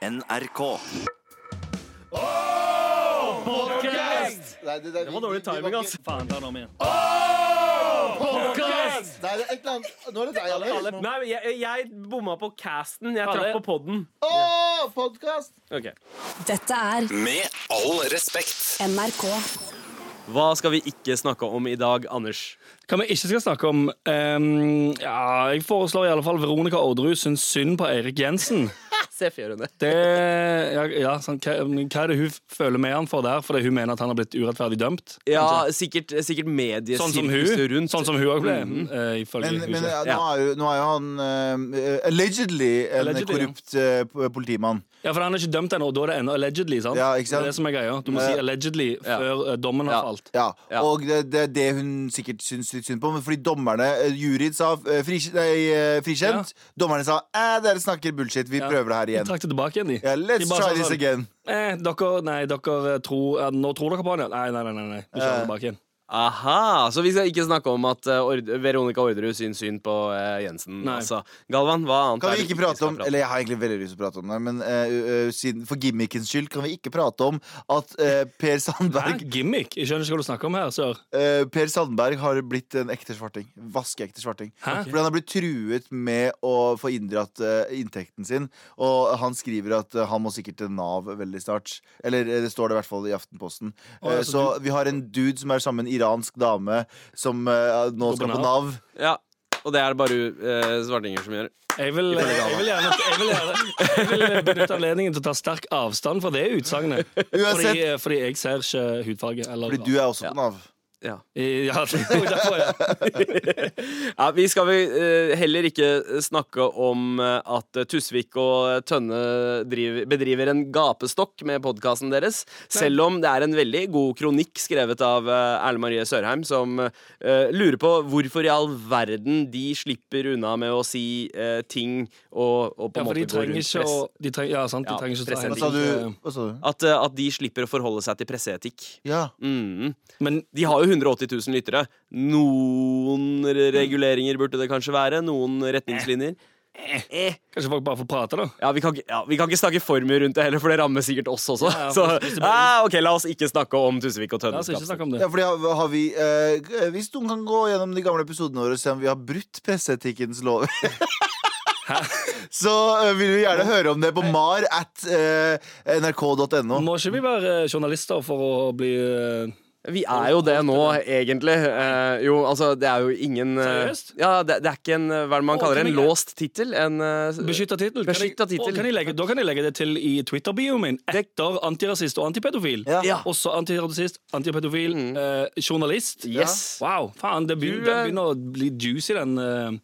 NRK. Nei, det, det, Det var dårlig timing, ass. Faen, ta den om igjen. Podcast! Nei, det er et eller annet Nå er det deg, Alex. Nei, jeg, jeg bomma på casten. Jeg traff på podden. Åh, podcast! Ok. Dette er Med all respekt. NRK. Hva skal vi ikke snakke om i dag, Anders? Hva vi ikke skal snakke om Um, Ja, Jeg foreslår i alle fall Veronica Orderud syns synd på Eirik Jensen. Se fjørene. Det, ja, ja, sånn, hva, hva er det hun føler med han for der? Fordi hun mener at han har blitt urettferdig dømt? Ja, sikkert, sikkert Sånn som mediesirkuset hun, rundt. sånn som hun òg ble, eh, ifølge Men, men ja, nå, er jo, nå er jo han uh, allegedly en Allegedly, korrupt uh, politimann. Ja, for han er ikke dømt ennå, og da er det ennå allegedly. sant? Ja, ikke sant? Det er det som er greia. Du må si allegedly ja. før dommen har Ja. falt. Ja, Ja. Og det, det er det hun sikkert syns litt synd på. Men fordi dommerne, juryen sa eh, frikj- nei, eh, frikjent, dommerne sa æ, dere snakker bullshit, vi Ja. prøver det her De igjen. trakk det tilbake igjen, de. Ja, let's De try this sånn, again. Eh, dere, nei, dere tror ja, Nå tror dere på han, ja? Nei, nei, nei. nei, nei. Vi kjører Eh. tilbake igjen. Aha, Så vi skal ikke snakke om at uh, Ord Veronica Orderud syns synd på uh, Jensen. Altså. Galvan, hva annet Kan er vi det ikke prate skal om Eller jeg har egentlig veldig lyst til å prate om det, men uh, siden, for gimmickens skyld kan vi ikke prate om at Per Sandberg Sandberg Gimmick? Jeg skjønner ikke hva du snakker om her, sør. eh, Per Sandberg har blitt en ekte svarting. Vaskeekte svarting. Hæ? Fordi han har blitt truet med å få inndratt inntekten sin. Og han skriver at han må sikkert til Nav veldig snart. Eller det står det i hvert fall i Aftenposten. Oh, ja, så så vi har en dude som er sammen en iransk dame som uh, nå skal på Nav. Ja, Og det er det bare uh, svartinger som gjør. Jeg vil, jeg, vil gjerne, jeg, vil gjerne, jeg vil benytte anledningen til å ta sterk avstand fra det utsagnet. Fordi, fordi jeg ser ikke hudfarge. Eller, fordi du er også på Nav. Ja. Ja, ja. ja, Vi skal vel eh, heller ikke snakke om eh, at Tusvik og Tønne driver, bedriver en gapestokk med podkasten deres. Selv om det er en veldig god kronikk skrevet av uh, Erle Marie Sørheim, som uh, lurer på hvorfor i all verden de slipper unna med å si uh, ting og, og på ja en de måte gå rundt ikke å de trenger, Ja, sant, de Ja, trenger ikke å ta hensyn? At, eh, at de slipper å forholde seg til presseetikk. Ja. Mm. Men De har jo 180 000 lyttere. Noen reguleringer burde det kanskje være. Noen retningslinjer. Eh. kanskje folk bare får prate, da. Ja, vi kan, ja, vi kan ikke snakke for mye rundt det heller, for det rammer sikkert oss også. Ja, ja, Så ah, ok, la oss ikke snakke om Tusvik og La oss ikke Tønnes snakke om det. Ja, fordi har, har vi eh, Hvis noen kan gå gjennom de gamle episodene våre og se om vi har brutt presseetikkens lover Så uh, vil vi gjerne høre om det på mar at uh, nrk.no. Må ikke vi være journalister for å bli eh, Vi er jo det nå, egentlig. Eh, jo, altså, det er jo ingen eh, Seriøst? Ja, det, det er ikke en eh, Hva er det man Å, kaller det? En låst tittel? En eh, beskytta tittel? Kan Beskyttet tittel. Kan jeg legge- Da kan jeg legge det til i Twitter-bioen min. Etter antirasist og antipedofil. Ja. Ja. Også antirasist, antipedofil, Mm. eh, journalist. Yes. Wow, faen, det begynner, Du, det begynner å bli juicy, den uh,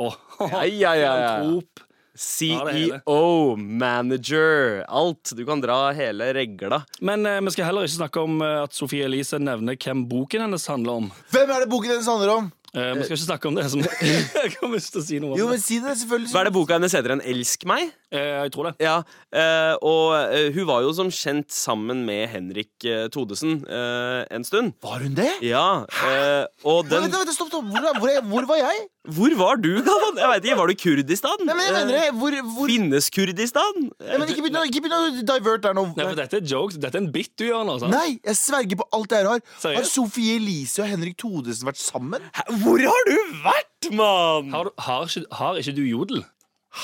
Åh, Ja, ja, ja, ja. Ja. CEO, manager, alt. Du kan dra hele regla. Men eh, vi skal heller ikke snakke om eh, at Sofie Elise nevner hvem boken hennes handler om. Hvem er det boken hennes handler om? Eh, vi skal ikke snakke om det som Jeg kommer ikke til å si noe om Jo, det. men si det, selvfølgelig. Hva er det boka hennes heter? En Elsk meg? Eh, jeg tror det. Ja, eh, og eh, hun var jo som kjent sammen med Henrik eh, Thodesen eh, en stund. Var hun det? Ja, eh, og Vent, den vent, vent, stopp, stopp. Hvor, er- hvor, er- hvor var jeg? Hvor var du, Galvan? Jeg vet ikke, Var du i Kurdistan? Nei, men jeg mener det. Hvor, hvor... Finnes Kurdistan? Nei, men ikke begynn å- divert der nå. Nei, for Dette er jokes. Dette er en bit du gjør nå. sant? Nei, jeg sverger på alt jeg har. Har Seriøst? Sofie Elise og Henrik Todesen vært sammen? Hæ, Hvor har du vært, mann? Har, har, ikke, har ikke du jodel?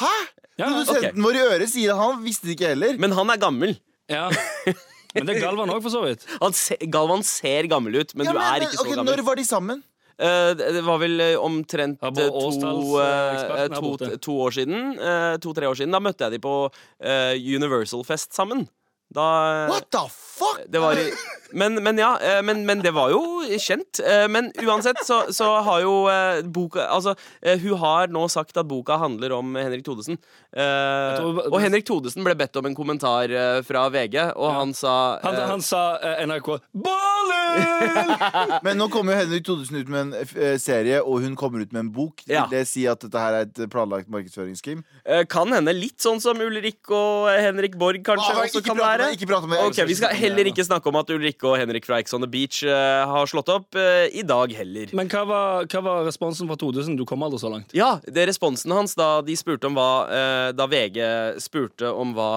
Hæ? Ja, Produsenten vår i øret sier at han visste det ikke heller. Men han er gammel. ja. Men det er Galvan òg, for så vidt. Han se, Galvan ser gammel ut, men Ja, du er ikke så ok, gammel. Når var de sammen? Eh, det var vel eh, omtrent eh, to, to, to år siden. To-tre år siden. Da møtte jeg de på Universal-fest sammen. Da What the fuck? det var men, men ja, eh, men, men det var jo kjent. Eh, Men uansett så, så har jo eh, boka Altså, hun har nå sagt at boka handler om Henrik Thodesen. Eh, og Henrik Thodesen ble bedt om en kommentar fra VG, og han sa Han, han sa NRK Ballen! Men nå kommer jo Henrik Thodesen ut med en serie, og hun kommer ut med en bok. Ja. Det si at dette her er et planlagt markedsføringsskrim? eh, Kan hende litt sånn som Ulrik og Henrik Borg kanskje Ah, også kan prat være. Ikke prate om det. Okay, Vi skal heller ikke snakke om at Ulrikke og Henrik fra Ex on the Beach uh, har slått opp uh, i dag heller. Men hva var, hva var responsen fra Todesen? Du kom aldri så langt. Ja, det er responsen hans da de spurte om hva uh, Da VG spurte om hva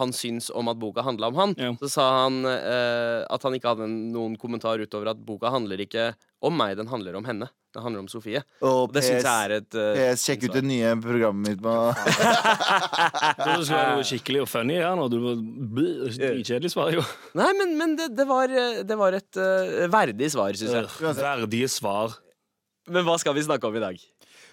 han syns om at boka handla om han, Ja. så sa han eh, at han ikke hadde noen kommentar utover at boka handler ikke om meg, den handler om henne. Den handler om Sofie. Og Og det syns jeg er et uh, PS, sjekk ut det nye programmet mitt med det skulle være noe skikkelig og funny her nå. Dritkjedelig svar, jo. Nei, men, men det, det, var, eh, det var et uh, verdig svar, syns jeg. Verdige svar. Men hva skal vi snakke om i dag?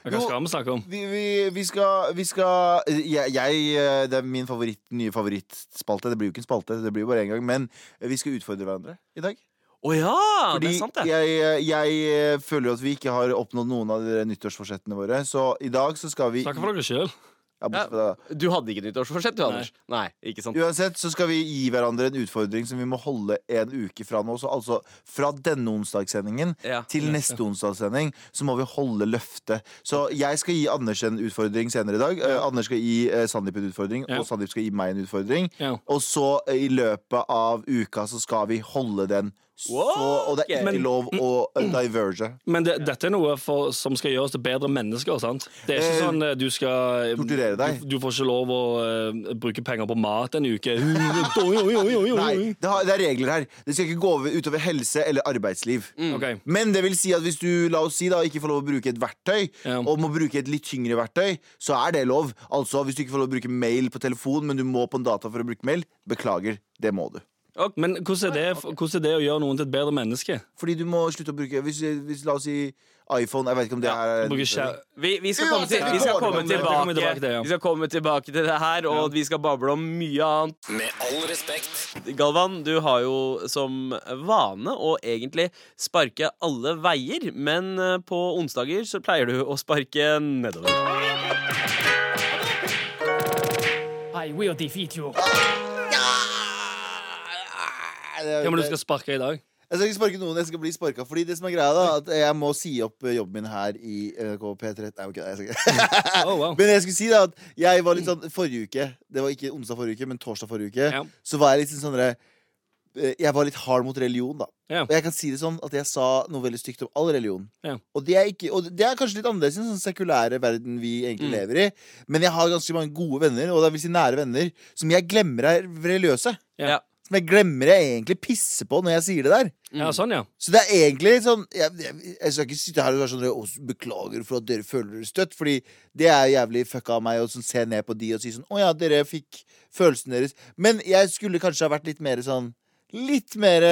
Hva skal vi snakke om? vi, vi, vi skal, vi skal jeg, jeg, Det er min favoritt, nye favorittspalte. Det blir jo ikke en spalte, det blir jo bare én gang. Men vi skal utfordre hverandre i dag. Å ja! Fordi det er sant, det. jeg, jeg føler jo at vi ikke har oppnådd noen av de nyttårsforsettene våre. Så i dag så skal vi Snakk for dere sjøl. ja, ja. Du hadde ikke nyttårsforsett, du, Nei. Anders? Nei, ikke sant? Uansett så skal vi gi hverandre en utfordring som vi må holde en uke fra nå. Så altså fra denne onsdagssendingen Ja. til neste onsdagssending så må vi holde løftet. Så jeg skal gi Anders en utfordring senere i dag. Uh, Anders skal gi uh, Sandeep en utfordring, Ja. og Sandeep skal gi meg en utfordring. Ja. Og så uh, i løpet av uka så skal vi holde den. Så, og det er ikke Men- lov å eh, diverge. Men det, dette er noe for, som skal gjøre oss til bedre mennesker. sant? Det er ikke Eh, sånn eh, du skal torturere deg. Du, du får ikke lov å uh, bruke penger på mat en uke. Nei, det, har, det er regler her. Det skal ikke gå utover helse eller arbeidsliv. Ok. Men det vil si at hvis du la oss si da, ikke får lov å bruke et verktøy, Ja. og må bruke et litt tyngre verktøy, så er det lov. Altså Hvis du ikke får lov å bruke mail på telefon, men du må på en data for å bruke mail, beklager. Det må du. Men hvordan er, det, hvordan er det å gjøre noen til et bedre menneske? Fordi du må slutte å bruke Hvis, hvis la oss si iPhone Jeg vet ikke om det er. Vi, vi skal komme, til, vi skal komme tilbake, tilbake til det. Vi skal komme tilbake til det her, og vi skal bable om mye annet. Med all respekt. Galvan, du har jo som vane å egentlig sparke alle veier, men eh, på onsdager så pleier du å sparke nedover. I will defeat you. Hva må du skal sparke i dag? Jeg skal ikke sparke noen, jeg skal bli sparka. Fordi det som er greia da At jeg må si opp eh, jobben min her i NRK P13. Nei, ok, jeg skal ikke. Oh, wow. Men jeg skulle si da at jeg var litt sånn forrige uke Det var ikke onsdag forrige uke, men torsdag forrige uke. Ja. Så var jeg litt sånn sånn Jeg var litt hard mot religion, da. Ja. Og jeg kan si det sånn at jeg sa noe veldig stygt om all religion. Ja. Og, det er ikke, og det er kanskje litt annerledes i den sånn sekulære verden vi egentlig Mm. lever i. Men jeg har ganske mange gode venner, og det vil si nære venner, som jeg glemmer er religiøse. Ja. Som jeg glemmer jeg egentlig pisser på når jeg sier det der. Ja, sånn, ja. Så det er egentlig sånn Jeg, jeg, jeg skal ikke sitte her og være sånn «Å, Beklager for at dere føler dere støtt, Fordi det er jævlig fucka av meg å sånn, se ned på de og si sånn Å ja, dere fikk følelsen deres. Men jeg skulle kanskje ha vært litt mer sånn Litt mer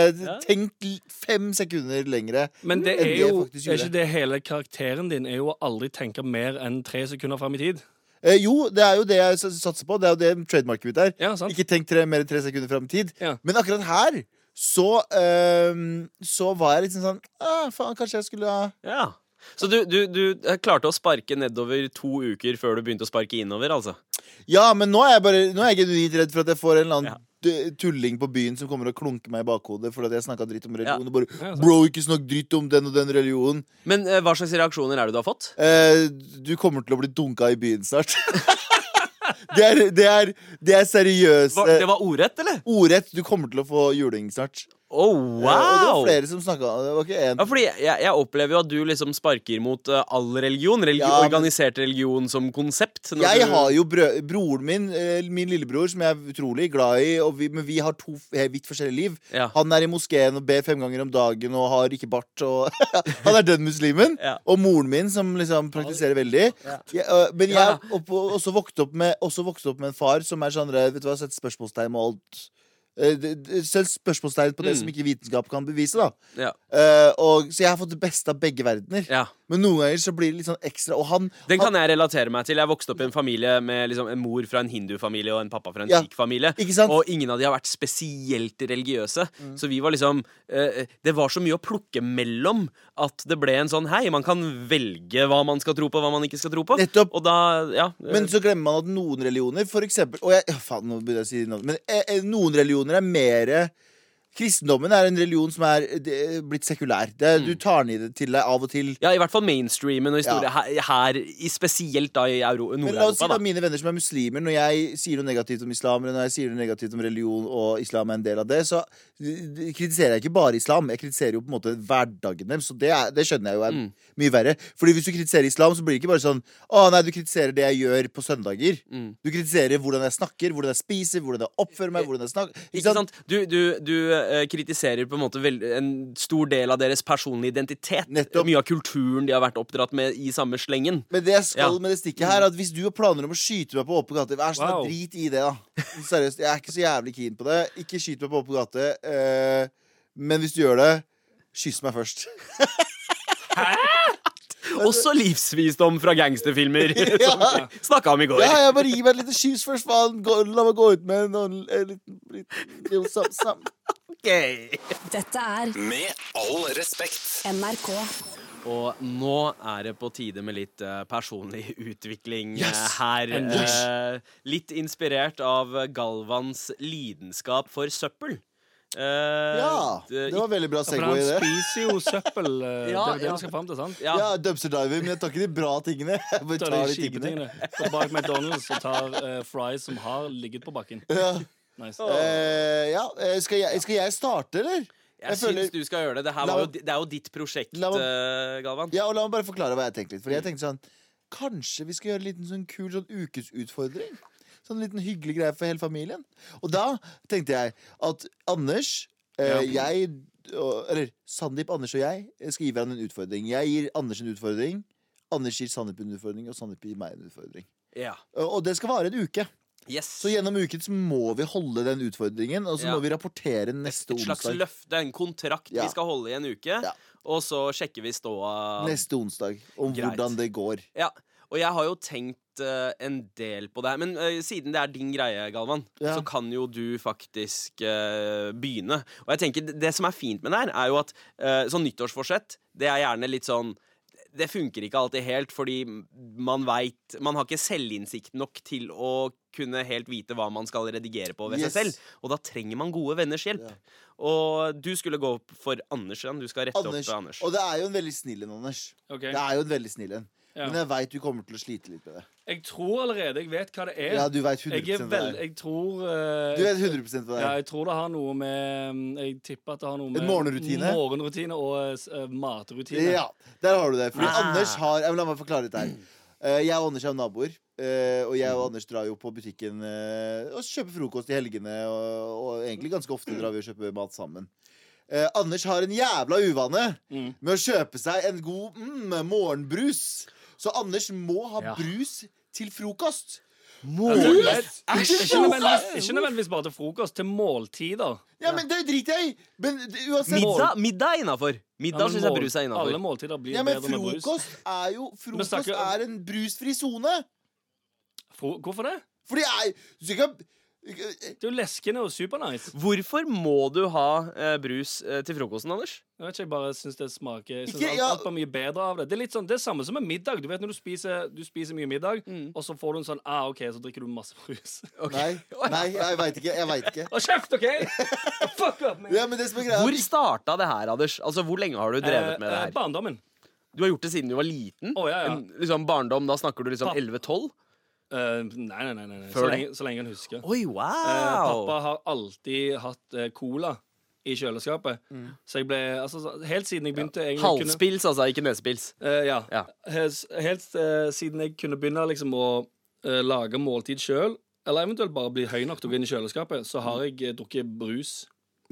Tenk fem sekunder lengre. Men det enn er det jeg jo faktisk er gjorde. ikke det hele karakteren din er jo å aldri tenke mer enn tre sekunder fram i tid. Eh, jo, det er jo det jeg satser på. Det er jo det trademarket mitt er. Ja, sant? Ikke tenk tre, mer enn tre sekunder fram i tid. Ja. Men akkurat her så, eh, så var jeg litt sånn ah, Faen, kanskje jeg skulle ha Ja. Så du, du, du eh, klarte å sparke nedover to uker før du begynte å sparke innover, altså? Ja, men nå er jeg bare Nå er jeg genuint redd for at jeg får en eller annen Ja. Tulling på byen som kommer og klunker meg i bakhodet fordi jeg snakka dritt om religion. Ja. Og bare 'Bro, ikke snakk dritt om den og den religionen'. Men eh, hva slags reaksjoner er det du har fått? Eh, du kommer til å bli dunka i byen snart. det, er, det, er, det er seriøst. Var, det var ordrett, eller? Ordrett. Du kommer til å få juling snart. Oh, Eh, og det var flere som snakka. Det var ikke én. Ja, fordi jeg, jeg opplever jo at du liksom sparker mot eh, all religion. religi Ja, men- organisert religion som konsept. Jeg du- har jo brø broren min, eh, min lillebror, som jeg er utrolig glad i, og vi, men vi har to vidt forskjellige liv. Ja. Han er i moskeen og ber fem ganger om dagen og har ikke bart. Og han er den muslimen. Ja. Og moren min, som liksom praktiserer veldig. Jeg, øh, men jeg har også vokst opp med Også vokst opp med en far som er sånn Vet du hva, setter spørsmålstegn med alt. Eh, Selv spørsmålstegn på det Mm. som ikke vitenskap kan bevise. da Ja. uh, og, Så jeg har fått det beste av begge verdener. ja. Men noen ganger så blir det litt sånn ekstra. Og han, Den han kan jeg relatere meg til. Jeg vokste opp i en familie med liksom en mor fra en hindufamilie og en pappa fra en Ja. sikh-familie. Og ingen av de har vært spesielt religiøse. Så vi var liksom eh, Det var så mye å plukke mellom at det ble en sånn Hei, man kan velge hva man skal tro på, hva man ikke skal tro på. Nettopp. Og da, ja eh, Men så glemmer man at noen religioner, for eksempel Og jeg, faen, nå begynner jeg å si navn Men eh, eh, noen religioner er mer kristendommen er en religion som er det, blitt sekulær. Det, mm. Du tar i det til deg av og til. Ja, i hvert fall mainstreamen og historie Ja. her, her i, spesielt da i Nord-Europa. Men la oss si da mine venner som er muslimer Når jeg sier noe negativt om islam Eller når jeg sier noe negativt om religion og islam er en del av det Så eh, kritiserer jeg ikke bare islam Jeg kritiserer jo på en måte hverdagen deres Så det, er, det skjønner jeg jo er Mm. mye verre Fordi hvis du kritiserer islam Så blir det ikke bare sånn Å nei, du kritiserer det jeg gjør på søndager Mm. Du kritiserer hvordan jeg snakker Hvordan jeg spiser Hvordan jeg oppfører meg Hvordan jeg snakker Ikke sant? Du, du, du eh, kritiserer på en måte en stor del av deres personlige identitet. Nettopp. Mye av kulturen de har vært oppdratt med i samme slengen. Men det jeg skal Ja. med det stikket her er At hvis du har planer om å skyte meg på åpen gate Vær sånn Wow. drit i det da Seriøst, jeg er ikke så jævlig keen på det Ikke skyt meg på åpen gate Uh, Men hvis du gjør det Kyss meg først Også livsvisdom fra gangsterfilmer, ja. snakka om i går. Ja, jeg bare gi meg et lite kyss først, faen. La meg gå ut med en, en liten, sam, sam. Ok. Dette er Med all respekt. NRK. Og nå er det på tide med litt uh, personlig utvikling yes, uh, her. Eh, litt inspirert av Galvans lidenskap for søppel. Eh, Ja, det- det var veldig bra For segway, han spiser jo søppel. Uh, Ja, det er det ja. vi skal fram til, sant? ja, Ja, dumpster diver, men jeg tar ikke de bra tingene. Jeg bare Ta tar de de kjipe tingene. tingene. Gå bak McDonald's og tar uh, fries som har ligget på bakken. Ja. Nice. Uh, ja, eh, skal jeg, skal jeg starte, eller? jeg jeg føler- syns du skal gjøre det. Det, var jo, det er jo ditt prosjekt, La meg- eh, Galvan. Ja, og La meg bare forklare hva jeg tenkte litt. Fordi jeg tenkte sånn Kanskje vi skal gjøre en liten sånn kul sånn ukesutfordring? Sånn en liten hyggelig greie for hele familien. Og da tenkte jeg at Anders, eh, jeg og, Eller Sandeep, Anders og jeg skal gi hverandre en utfordring. Jeg gir Anders en utfordring. Anders gir Sandeep en utfordring, og Sandeep gir meg en utfordring. Ja. Og det skal vare en uke. Yes. Så gjennom uken så må vi holde den utfordringen, og så Ja. må vi rapportere neste onsdag. Et slags onsdag. løfte, en kontrakt Ja. vi skal holde i en uke. Ja. Og så sjekker vi ståa Neste onsdag. Om Greit. hvordan det går. Ja, og jeg har jo tenkt eh, en del på det her. Men eh, siden det er din greie, Galvan, Ja. så kan jo du faktisk eh, begynne. Og jeg tenker, det- som er fint med det her, er jo at eh, sånn nyttårsforsett, det er gjerne litt sånn det funker ikke alltid helt, fordi man veit Man har ikke selvinnsikt nok til å kunne helt vite hva man skal redigere på ved Yes. seg selv. Og da trenger man gode venners hjelp. Og du skulle gå opp for Anders. Du skal rette Anders, opp Anders. Og det er jo en veldig snill en, Anders. Okay. Det er jo en veldig snill en. Ja. Men jeg veit du kommer til å slite litt med det. Jeg tror allerede jeg vet hva det er. Ja, du vet 100 jeg det vel, jeg tror uh, Du vet 100 hva det Ja, jeg tror det har noe med Jeg tipper at det har noe med En morgenrutine? Morgenrutine og uh, matrutine. Ja, der har du det. Fordi Ah. Anders har jeg vil La meg forklare dette her. Uh, jeg og Anders er naboer. Uh, og jeg og Anders drar jo på butikken og kjøper frokost i helgene. Og, og egentlig ganske ofte drar vi og kjøper mat sammen. Eh, Anders har en jævla uvane Mm. med å kjøpe seg en god mm, morgenbrus. Så Anders må ha Ja. brus til frokost. Ikke ikke nødvendigvis, ikke nødvendigvis bare til frokost, til måltider. Ja, men det driter jeg i! Men det- uansett Middag, middag er innafor. Ja, Middag men syns jeg mål- brus er Alle innafor. måltider blir Ja, men bedre med brus. frokost er jo Frokost snakker- er en brusfri sone. Fro Hvorfor det? Fordi jeg du skal ikke Det er jo leskende og supernice. Hvorfor må du ha eh, brus eh, til frokosten, Anders? Jeg vet ikke, jeg bare syns det smaker Jeg synes Ikke- alt, ja. alt blir mye bedre av det. Det er litt sånn, det er samme som med middag. Du vet når du spiser, du spiser mye middag, Mm. og så får du en sånn Ah, OK, så drikker du masse brus. Nei, nei, jeg veit ikke. Jeg vet ikke. Å, kjeft, OK? Fuck up, man. Ja, men det som er Hvor starta det her, Anders? Altså, Hvor lenge har du drevet med det Eh, eh, her? Barndommen. Du har gjort det siden du var liten? Å, ja, ja. En, liksom Barndom, da snakker du liksom 11-12? Eh, nei, nei, nei. nei. Så, lenge, så lenge han husker. Oi, wow wow! pappa har alltid hatt uh, cola i kjøleskapet. Mm. Så jeg ble altså, Helt siden jeg begynte ja. Halvspils, kunne- altså, ikke nesepils. Eh, ja. Ja. Helt, eh, siden jeg kunne begynne liksom å eh, lage måltid sjøl, eller eventuelt bare bli høy nok til å gå inn i kjøleskapet, så har jeg eh, drukket brus.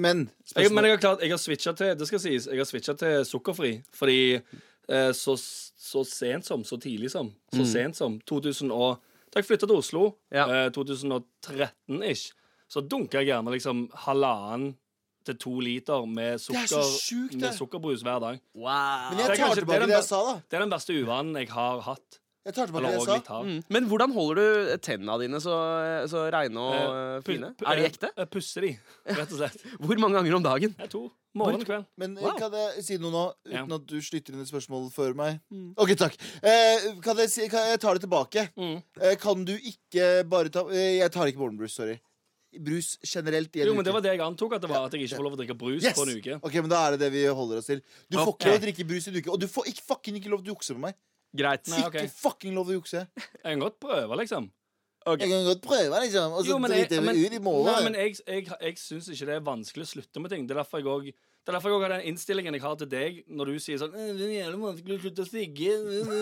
Men Jeg, men jeg har klart, jeg har switcha til det skal sies, jeg har switchet til sukkerfri. Fordi eh, så, så sent som, så tidlig som, så Mm. sent som 2000 og, Da jeg flytta til Oslo, Ja. eh, 2013-ish, så dunka jeg gjerne liksom halvannen til to liter med, er sukker, sjukt, med sukkerbrus hver dag. wow. men jeg tar tilbake det det jeg sa, da. Det er den verste uvanen jeg har hatt. Jeg tar tilbake det jeg sa. Mm. Men hvordan holder du tennene dine så, så reine og Eh, eh, fine? Er de eh, ekte? Jeg Pusser de, rett og slett. Hvor mange ganger om dagen? Er to. Morgen og kveld. Men eh, Wow. kan jeg si noe nå, uten Ja. at du slutter inn et spørsmål før meg? Mm. OK, takk. Eh, kan, jeg si, kan jeg tar det tilbake? Mm. Eh, kan du ikke bare ta eh, Jeg tar ikke morgenbrus, sorry. brus generelt i en Jo, uke. men Det var det jeg antok at det var. At jeg ikke får lov å drikke brus Yes! på en uke. Ok, men Da er det det vi holder oss til. Du får ikke lov å drikke brus i en uke. Og du får ikke, fucking ikke lov til å jukse med meg. Greit. Nei, ok. Ikke fucking lov til å jukse. Jeg kan godt prøve, liksom. Ok. Jeg kan godt prøve, liksom, og så Jo, men jeg, driter men, vi ut i morgen. nei, men jeg, jeg, jeg syns ikke det er vanskelig å slutte med ting. Det er derfor jeg òg det er derfor jeg også har den innstillingen jeg har til deg når du sier sånn «Øh, Det er jævlig vanskelig å slutte å sigge.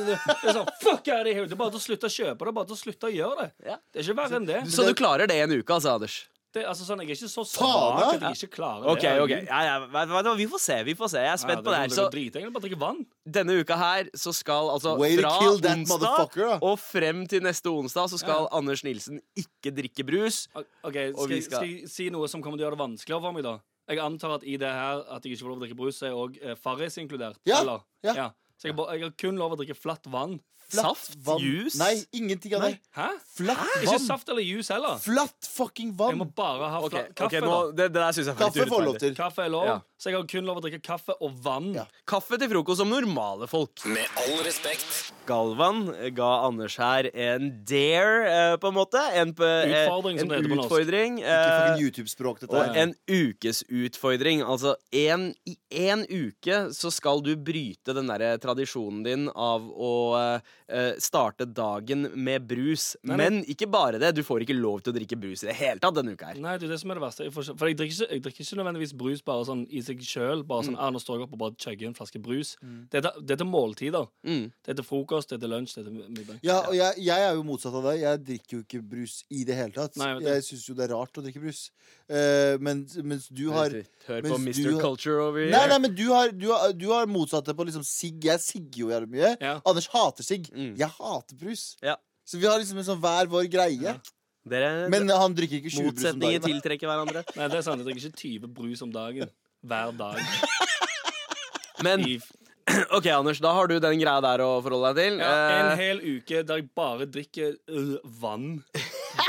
Det er sånn, Fuck er det, det er bare til å slutte å kjøpe det. er bare til å slutte å gjøre det. Ja. Det er ikke verre enn det. Så du klarer det en uke, altså, Anders? Det altså, sånn, jeg er ikke så svak at jeg ikke klarer Ok, det. ok ja, ja, vet Vi får se. vi får se Jeg er spent på det her. Så drit, bare drikke vann. denne uka her så skal altså Way fra onsdag og frem til neste onsdag så skal Anders Nilsen ikke drikke brus. Ok, Og skal, skal- skal jeg si noe som kommer til å gjøre det vanskeligere for meg, da? Jeg antar at i det her at jeg ikke får lov å drikke brus, så er òg eh, Farris inkludert. Ja, Eller? ja. Så jeg, jeg har kun lov å drikke flatt vann. Flatt Saft? vann. Juice? Nei, ingenting av det. Hæ? Flatt Ikke vann. saft eller juice heller. Flatt fucking vann. Jeg må bare ha okay. kaffe. ok, nå, det, det der synes jeg Kaffe får lov til. Kaffe er lov, Ja. så jeg har kun lov å drikke kaffe og vann. Ja. Kaffe til frokost som normale folk. Med all respekt. Galvan ga Anders her en dare, eh, på en måte. En, eh, Utfordring, som en det heter på norsk. utfordring. Ikke eh, fucking YouTube-språk, dette Og en ukesutfordring. Altså en, i én uke så skal du bryte den derre tradisjonen din av å eh, starte dagen med brus. Nei, nei. Men ikke bare det. Du får ikke lov til å drikke brus i det hele tatt denne uka her. Nei, det er det som er det verste. Jeg får for jeg drikker, ikke, jeg drikker ikke nødvendigvis brus bare sånn i seg sjøl. Bare sånn, ah, nå står jeg opp og bare chugger en flaske brus. Det, er til, det er til måltider. Mm. Det er til frokost, det er til lunsj, det er til middag. Ja, og jeg, jeg er jo motsatt av deg. Jeg drikker jo ikke brus i det hele tatt. Nei, jeg syns jo det er rart å drikke brus. Uh, men, mens du har Hør på Mr. har- Culture over Nei, here. nei, men du har, du har, du har motsatte på liksom sigg. Jeg sigger jo jævlig mye. Ja. Anders hater sigg. Mm. Jeg hater brus. Ja. Så vi har liksom en sånn hver vår greie. Dere, Men han drikker ikke 20 brus om motsetninger dagen. da. tiltrekker hverandre. Nei, det er sant. Jeg drikker ikke 20 brus om dagen. Hver dag. Men I, OK, Anders, da har du den greia der å forholde deg til. ja, en Eh, hel uke der jeg bare drikker øh, vann.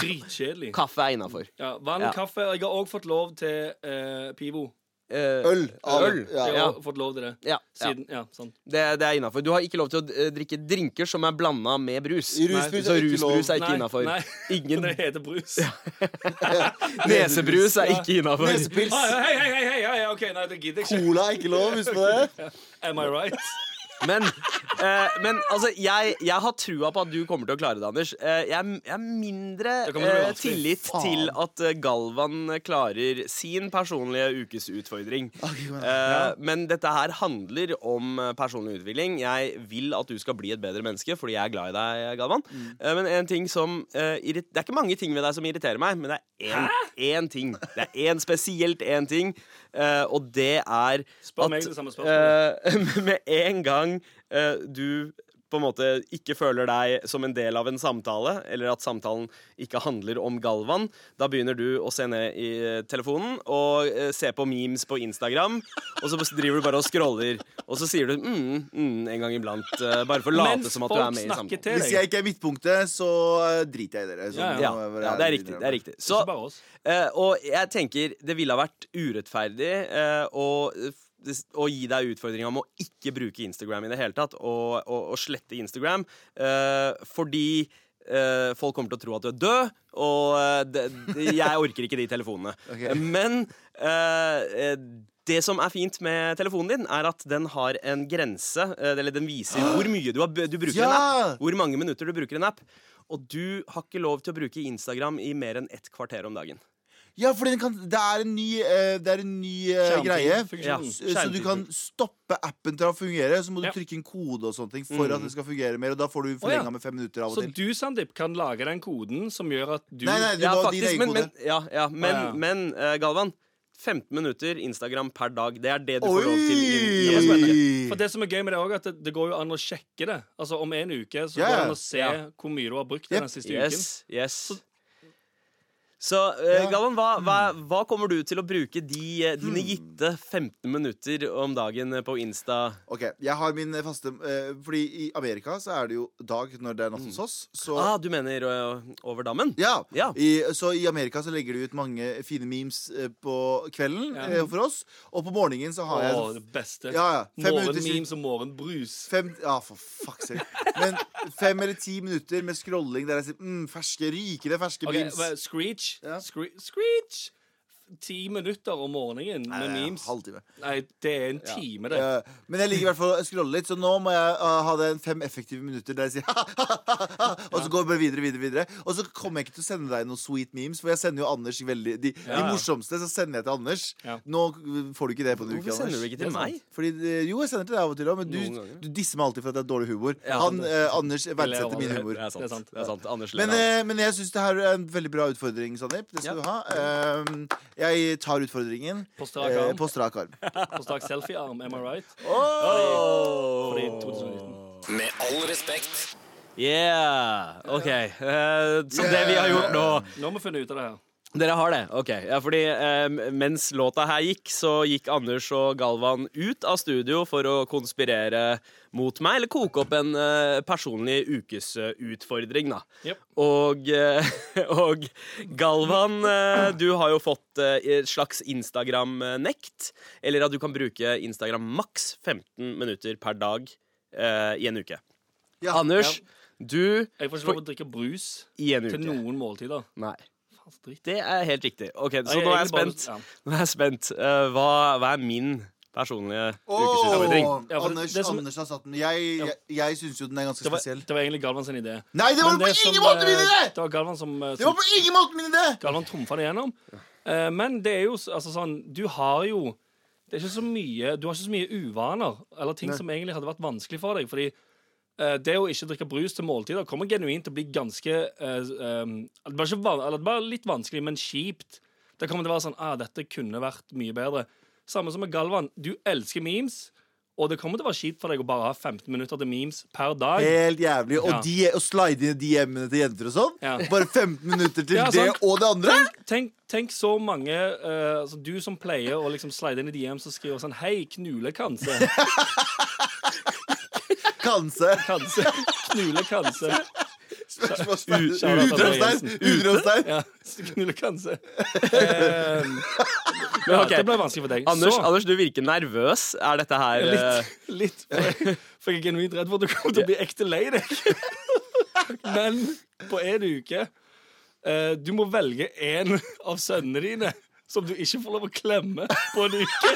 Dritkjedelig. kaffe er innafor. Ja, vann, Ja. kaffe. Jeg har òg fått lov til eh, Pivo. Eh, Øl. av- Øl. Ja. Jeg har fått lov til det. ja. Siden, ja, sant. Det, det er innafor. Du har ikke lov til å eh, drikke drinker som er blanda med brus. Rusbrus Så er ikke lov. rusbrus er ikke Nei, innafor. nei. Ingen Det heter brus. nesebrus er ikke innafor. Nesepils. Ah, hei, hei, hei, hei, hei, OK, nei, det gidder jeg ikke. Cola er ikke lov, husk på det. Am I right? Men, eh, men altså, jeg, jeg har trua på at du kommer til å klare det, Anders. Eh, jeg, har jeg er mindre eh, tillit til at eh, Galvan klarer sin personlige ukesutfordring. Eh, men dette her handler om eh, personlig utvikling. Jeg vil at du skal bli et bedre menneske fordi jeg er glad i deg, Galvan. Mm. Men en ting som Det er ikke mange ting ved deg som irriterer meg, men det er én, én ting. Det er én spesielt én ting, og det er Spør at meg det samme spørsmålet. eh, med en gang eh, du på en måte ikke føler deg som en del av en samtale, eller at samtalen ikke handler om Galvan, da begynner du å se ned i eh, telefonen og eh, se på memes på Instagram, og så driver du bare og scroller, og så sier du mm, mm, en gang iblant, eh, bare for å late Mens som at du er med i samtalen. Hvis jeg ikke er midtpunktet, så driter jeg i dere. Ja, Ja, ja, det er riktig. det er riktig Så, eh, og jeg tenker det ville ha vært urettferdig eh, å, å gi deg utfordringa om å ikke bruke Instagram i det hele tatt, og, og, og slette Instagram, uh, fordi uh, folk kommer til å tro at du er død, og uh, det, jeg orker ikke de telefonene. Okay. Men det som er fint med telefonen din, er at den har en grense. Eller den viser hvor mye du, har, du bruker en app. Hvor mange minutter du bruker en app. Og du har ikke lov til å bruke Instagram i mer enn ett kvarter om dagen. Ja, for kan, det er en ny, uh, det er en ny uh, greie. Ja. Så du kan stoppe appen til å fungere, så må du Ja. trykke en kode og sånne ting for at det skal fungere mer. Og da får du forlenga oh, ja. med fem minutter av og Så til. du, Sandeep, kan lage den koden som gjør at du Nei, nei, du Ja, må ha din egen men, kode. men, ja, ja, men, Ah, ja. men uh, Galvan, 15 minutter Instagram per dag. Det er det du får lov til. Det var! For det som er gøy med det også, er at det, det går jo an å sjekke det. Altså Om en uke så yeah. går det an å se yeah. hvor mye du har brukt Yep. den siste uken. Yes, yes. Så eh, Ja. Galvan, hva, hva, hva kommer du til å bruke de, eh, Hmm. dine gitte 15 minutter om dagen på Insta? Ok, jeg har min faste eh, Fordi i Amerika så er det jo dag når det er natt hos oss. Så Ah, du mener eh, over dammen? Ja, Ja. I, så i Amerika så legger de ut mange fine memes eh, på kvelden Ja. eh, for oss. Og på morgenen så har jeg Å, det beste. Ja, ja, fem minutter Morgenmemes og morgenbrus. Fem, ja, for fuck's sake. Men fem eller ti minutter med scrolling der jeg sier mm, ferske, rykende ferske Ok, memes. hva- Screech Screech. Ja. Scre Screech. Ti minutter om morgenen med Nei, memes. Halvtime. Nei, det er en time, det. Eh, men jeg liker i hvert fall å scrolle litt, så nå må jeg uh, ha det en fem effektive minutter der jeg sier Og så går jeg bare videre, videre, videre. Og så kommer jeg ikke til å sende deg noen sweet memes, for jeg sender jo Anders veldig De, Ja, ja. de morsomste så sender jeg til Anders. Ja. Nå får du ikke det på en uke, Hvorfor sender du Anders. ikke til meg? Fordi, eh, jo, jeg sender til deg av og til òg, men Noen du, ganger. du disser meg alltid for at det er dårlig humor. Ja, Han, det- eh, Anders verdsetter min humor. Det er sant. Det er sant. Det er sant. Anders Men, ler av eh, men jeg syns det her er en veldig bra utfordring, Sandeep. Det skal Ja. du ha. Eh, jeg tar utfordringen På strak eh, arm. på strak arm. På strak selfie-arm, am I right? Oh! Fordi 2019. Med all respekt. Yeah! OK. Som så det vi har gjort nå Nå må vi finne ut av det her. Dere har det? OK. Ja, fordi eh, mens låta her gikk, så gikk Anders og Galvan ut av studio for å konspirere mot meg, eller koke opp en eh, personlig ukesutfordring, da. Yep. Og, eh, og Galvan, eh, du har jo fått eh, et slags Instagram-nekt. Eller at du kan bruke Instagram maks 15 minutter per dag eh, i en uke. Ja, Anders, du Jeg får ikke lov å drikke brus i en til noen måltider. Nei. Dritt. Det er helt riktig. Ok, Så nå er jeg bare- spent. ja. Nå er jeg spent. Uh, hva, hva er min personlige Åh, ukesutfordring? Ja, Anders, som- Anders har satt den. Jeg, jeg, jeg syns jo den er ganske Det var, spesiell. det var egentlig Galvan sin idé. Nei, det var det, på det ingen måte min eh, idé! Det var Galvan som, eh, Det var på ingen måte min idé! Galvan trumfa det gjennom. Uh, men det er jo altså sånn Du har jo Det er ikke så mye Du har ikke så mye uvaner, eller ting Nei. som egentlig hadde vært vanskelig for deg. Fordi det å ikke drikke brus til måltider kommer genuint til å bli ganske eh, um, det, var ikke det var litt vanskelig, men kjipt. Det kommer til å være sånn ah, Dette kunne vært mye bedre. Samme som med Galvan. Du elsker memes. Og det kommer til å være kjipt for deg å bare ha 15 minutter til memes per dag. Helt jævlig. Og Ja. de, og slide inn i DM-ene til jenter og sånn. Ja. Bare 15 minutter til Ja, det og det andre. Tenk, tenk så mange uh, altså Du som pleier å liksom slide inn i DMs og skrive sånn Hei, knule Kanskje. Kanskje. Knule Kanse. Utropstegn. Utropstegn. Ja, knule Kanse. Eh, ja, ok. Det ble vanskelig for deg. Anders, så, Anders, du virker nervøs. Er dette her eh, litt, litt for, for jeg er genuint redd for at du kommer til å bli ekte lei deg. Men på en uke eh, Du må velge en av sønnene dine som du ikke får lov å klemme på en uke.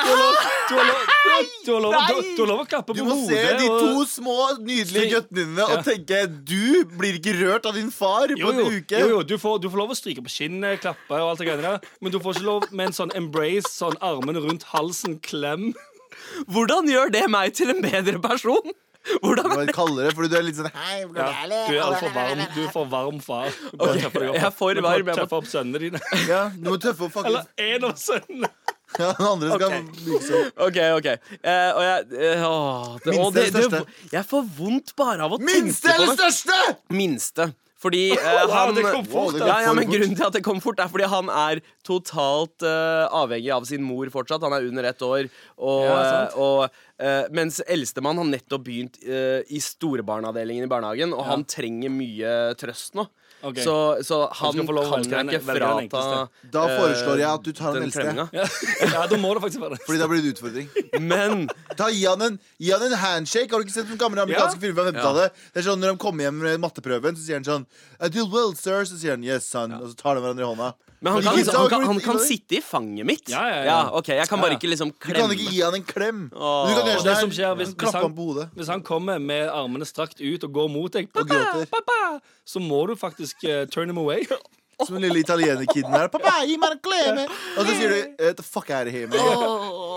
Du har lov, du har lov, du har, du har lov, du har, du har lov å klappe Du må se hodet. de og- to små, nydelige guttene dine og Ja. tenke du blir ikke rørt av din far på jo, jo, en uke. jo, jo du, får, du får lov å stryke på kinnet, klappe og alt det greiene der. Men du får ikke lov med en sånn embrace, sånn armene rundt halsen, klem. Hvordan gjør det meg til en bedre person? Hvordan Hva kaller det? Fordi du er litt sånn Hei, Ja, du er altfor varm. Du er for varm far. Du bør Ok, tøffe deg opp. jeg er for Du varm, jeg må- Tøffe opp sønnene dine. Ja, du må tøffe opp Eller én en av sønnene. Ja, den andre skal Ok. bygges opp. OK, OK. Eh, og jeg eh, åh, det, Minste det, eller største? det, Jeg får vondt bare av å Minste tenke på eller det. største? Minste. Fordi eh, Wow, han det kom fort, det ja, ja, men. Grunnen til at det kom fort, er fordi han er totalt eh, avhengig av sin mor fortsatt. Han er under ett år. Og, Ja, sant. eh, og, eh, mens eldstemann har nettopp begynt eh, i storebarnavdelingen i barnehagen, og han trenger mye trøst nå. Ok. Så, så han, lov kan jeg ikke frata. Da eh, foreslår jeg at du tar den den eldste. Ja. ja, da må det faktisk være. Fordi da blir det utfordring. Men Ta, gi, han en, gi han en handshake. Har du ikke sett noen gamle amerikanske Ja. filmen fra 50-tallet? Det er sånn Når de kommer hjem med matteprøven, så sier han sånn I do well, sir. Så sier han yes, son. Og så tar de hverandre i hånda. Men han kan, ta- han kan, han kan sitte i fanget mitt. Ja, ja, ja. ok, Jeg kan bare ikke liksom klemme. Du kan ikke gi han en klem. Åh. Du kan gjøre det sånn som skjer hvis- hvis han- han. Hvis han kommer med armene strakt ut og går mot deg, pappa, pappa, så må du faktisk uh, turn him away. Som den lille italienerkiden der. 'Pappa, gi meg en klem!' Og så sier du uh, 'The fuck out of here, man'. Åh,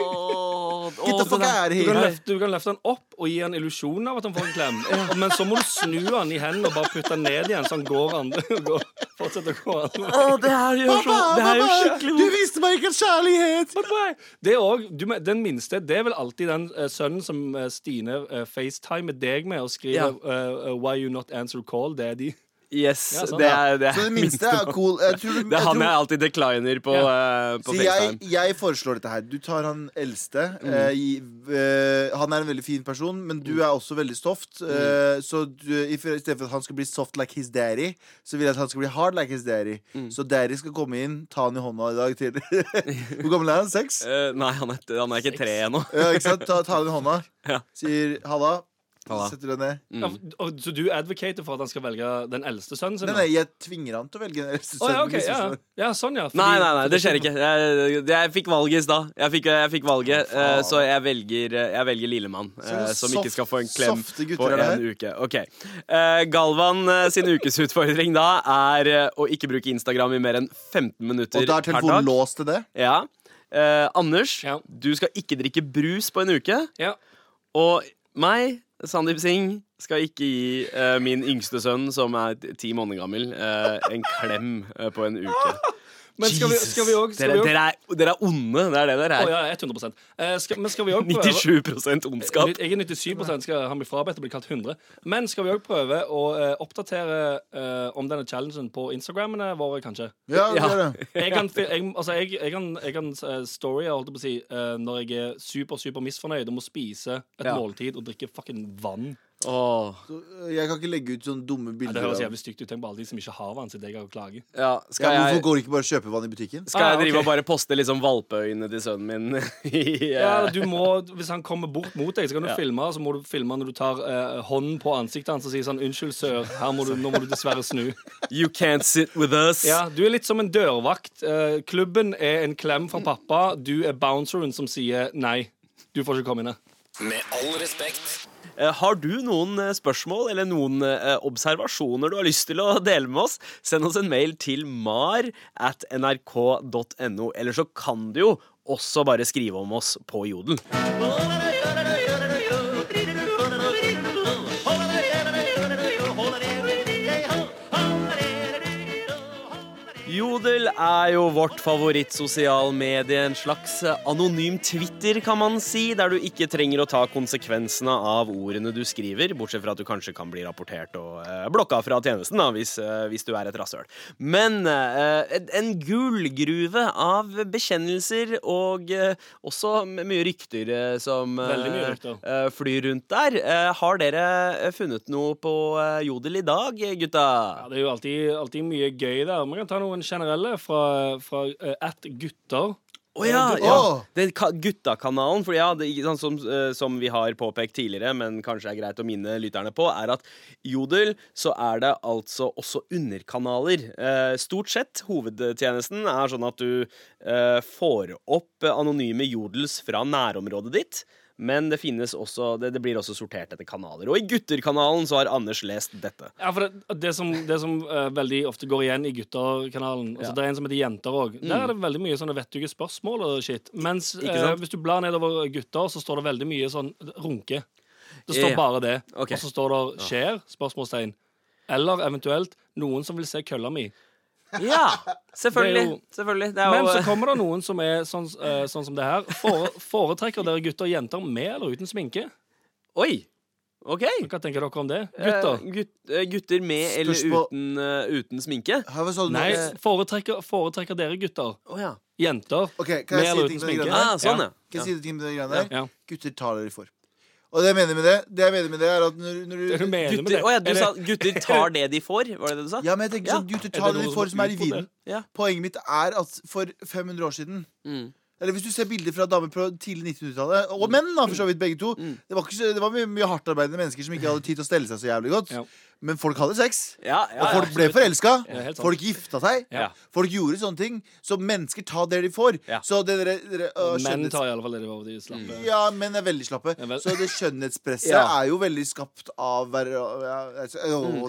Get the fuck out of Du kan, here. løfte, du kan løfte han opp og gi han illusjonen av at han får en klem. Men så må du snu han i hendene og bare putte han ned igjen, så han går andre går, fortsetter å gå andre. oh, det her gjør så Det her gjør skikkelig du viste meg ikke kjærlighet! Det er også, den minste Det er vel alltid den uh, sønnen som uh, Stine uh, facetimer deg med og skriver eh, uh, 'Why you not answer call, daddy'. Yes, Ja, sånn, det er det. Så er det minste er cool. Jeg tror, Det er han tror- jeg alltid decliner på, eh, på Så jeg, jeg foreslår dette her. Du tar han eldste. Mm. Uh, i, eh, han er en veldig fin person, men du er også veldig soft. Mm. så du, i, I stedet for at han skal bli soft like his daddy, så vil jeg at han skal bli hard like his daddy. Mm. Så daddy skal komme inn, ta han i hånda i dag tidlig. Hvor gammel er han? Seks? Nei, han er, han er ikke tre ennå. Ja, ikke sant? Ta, ta han i hånda. Ja. Sier 'halla'. Halla. Setter du deg ned. Mm. Ja, og, så du advocater for at han skal velge den eldste sønnen sin? Nei, nei, jeg tvinger han til å velge den eldste sønnen. Oh, ja. okay, ja, sånn, ja. Fordi- Nei, nei, nei, det skjer ikke. Jeg, jeg fikk valget i stad. Jeg jeg fikk valget, oh, så jeg velger, jeg velger lillemann. Eh, Som ikke skal få en klem på en uke. Ok Eh, Galvan eh, sin ukesutfordring da er eh, å ikke bruke Instagram i mer enn 15 minutter Og da er telefonen låst til det? Ja. Eh, Anders, Ja. du skal ikke drikke brus på en uke. Ja. Og meg, Sandeep Singh, skal ikke gi uh, min yngste sønn, som er ti måneder gammel, uh, en klem uh, på en uke. Men skal vi, skal vi også, skal dere, vi også, dere, er, dere er onde. Det er det dere er. Oh, ja, 100 eh, skal, Men skal vi òg prøve 97 ondskap. Jeg er 97 skal han bli frabedt og bli kalt 100. Men skal vi òg prøve å eh, oppdatere eh, om denne challengen på Instagrammene våre, kanskje? Ja, det. Jeg kan, jeg, altså jeg, jeg kan, jeg kan story, holdt jeg på å si, eh, når jeg er super, super misfornøyd og må spise et Ja. måltid og drikke fucking vann. Åh, Så, øh, Jeg kan ikke legge ut sånne dumme Ja, bilder. det høres jævlig stygt ut. Tenk på alle de som ikke har vann, jeg kan klage. ja, ja, hvorfor jeg, går du ikke bare og kjøper vann i butikken? skal jeg Ah, drive okay. og bare poste liksom valpeøyne til sønnen min yeah. Ja, eh, du må, Hvis han kommer bort mot deg, så kan du Ja. filme. Så må du filme når du tar uh, hånden på ansiktet hans og sier sånn 'Unnskyld, sør, her må du, nå må du dessverre snu'. You can't sit with us. Ja, Du er litt som en dørvakt. Uh, klubben er en klem fra pappa. Du er bounceren som sier 'nei, du får ikke komme inn'. her». Med all respekt. Eh, Har du noen eh, spørsmål eller noen eh, observasjoner du har lyst til å dele med oss, send oss en mail til mar at nrk.no. Eller så kan du jo også bare skrive om oss på Jodel. Jodel er jo vårt favorittsosialmedie. En slags anonym Twitter, kan man si, der du ikke trenger å ta konsekvensene av ordene du skriver, bortsett fra at du kanskje kan bli rapportert og eh, blokka fra tjenesten da, hvis, eh, hvis du er et rasshøl. Men eh, en- gullgruve av bekjennelser og eh, også mye rykter eh, som eh, mye rykter. flyr rundt der. Har dere funnet noe på Jodel i dag, gutta? Ja, Det er jo alltid, alltid mye gøy der. Man kan ta noen generelle fra, fra eh, at gutter. Å ja, ja. Den ka- Gutta-kanalen, for ja, det, ikke sant, som, eh, som vi har påpekt tidligere, men kanskje er greit å minne lytterne på, er at Jodel så er det altså også underkanaler. Eh, stort sett hovedtjenesten er sånn at du eh, får opp anonyme jodels fra nærområdet ditt. Men det finnes også det, det blir også sortert etter kanaler. Og i Gutterkanalen så har Anders lest dette. Ja, for det, det som, det som uh, veldig ofte går igjen i gutterkanalen altså Ja. Det er en som heter Jenter òg. Der er det veldig mye sånne vettuge spørsmål og shit. Mens eh, hvis du blar nedover gutter, så står det veldig mye sånn runke. Det står Ja. bare det. Okay. Og så står det 'skjer?' spørsmålstegn. Eller eventuelt 'noen som vil se kølla mi'. Ja, selvfølgelig. Det er jo- selvfølgelig. Det er Men så kommer det noen som er sånn, eh, sånn som det her. Fore, foretrekker dere gutter og jenter med eller uten sminke? Oi! OK. Hva tenker dere om det? Eh, Gutter? gutt, eh, gutter med eller uten, uh, uten sminke? Nå? Nei, foretrekker, foretrekker dere gutter? Oh, ja. Jenter? okay, Med eller uten sminke? Ah, sånn, ja. Kan jeg si ting på de greiene der? Ja. Gutter tar dere for. Og det jeg mener med det, det jeg mener med det er at når, når Det du du mener med Gutter, det? å ja, du sa gutter tar det de får? Var det det du sa? Ja, men jeg tenker Ja. sånn, gutter Er tar det det de får som er i vinden. Ja. Poenget mitt er at for 500 år siden Mm. Eller hvis du ser bilder fra damer på tidlig 1900-tallet, og menn, da, for så vidt begge to Mm. Det var, ikke det var mye, mye hardtarbeidende mennesker som ikke hadde tid til å stelle seg så jævlig godt. Ja. Men folk hadde sex. Ja, ja, Og folk ja. ble forelska. Ja. Folk gifta seg. Ja. Folk gjorde sånne ting. Så mennesker tar det de får. Ja. Så det dere, dere uh, Menn tar i alle fall det de får. De slappe. Ja, menn er veldig slappe. Ja, vel. så det skjønnhetspresset Ja. er jo veldig skapt av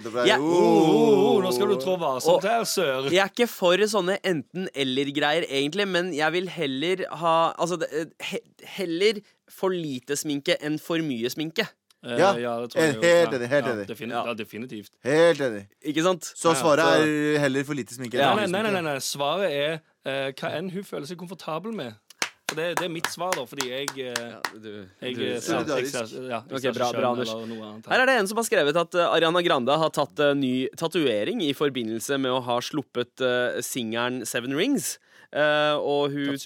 det ble, Oh, oh, nå skal du trå varsomt Og- her, sør. Jeg er ikke for sånne enten-eller-greier, egentlig, men jeg vil heller ha Altså, he, heller for lite sminke enn for mye sminke. Eh, Ja, det tror jeg jo. helt enig, helt ja, enig. defini- Ja. ja, definitivt. Helt enig. Ikke sant? Så svaret er heller for lite sminke. enn Ja. for Nei, mye nei, nei, sminke. nei, nei. Svaret er eh, hva enn hun føler seg komfortabel med. For det, det er mitt svar, da, fordi jeg eh, du, Jeg, du, eh, ja. ser- jeg, Solidarisk. ser- ja, jeg Ok, ser bra, ikke bra, kjønn Anders. eller noe annet. Her er det en som har skrevet at eh, Ariana Grande har tatt eh, ny tatovering i forbindelse med å ha sluppet uh, singelen Seven Rings. Eh, og hun,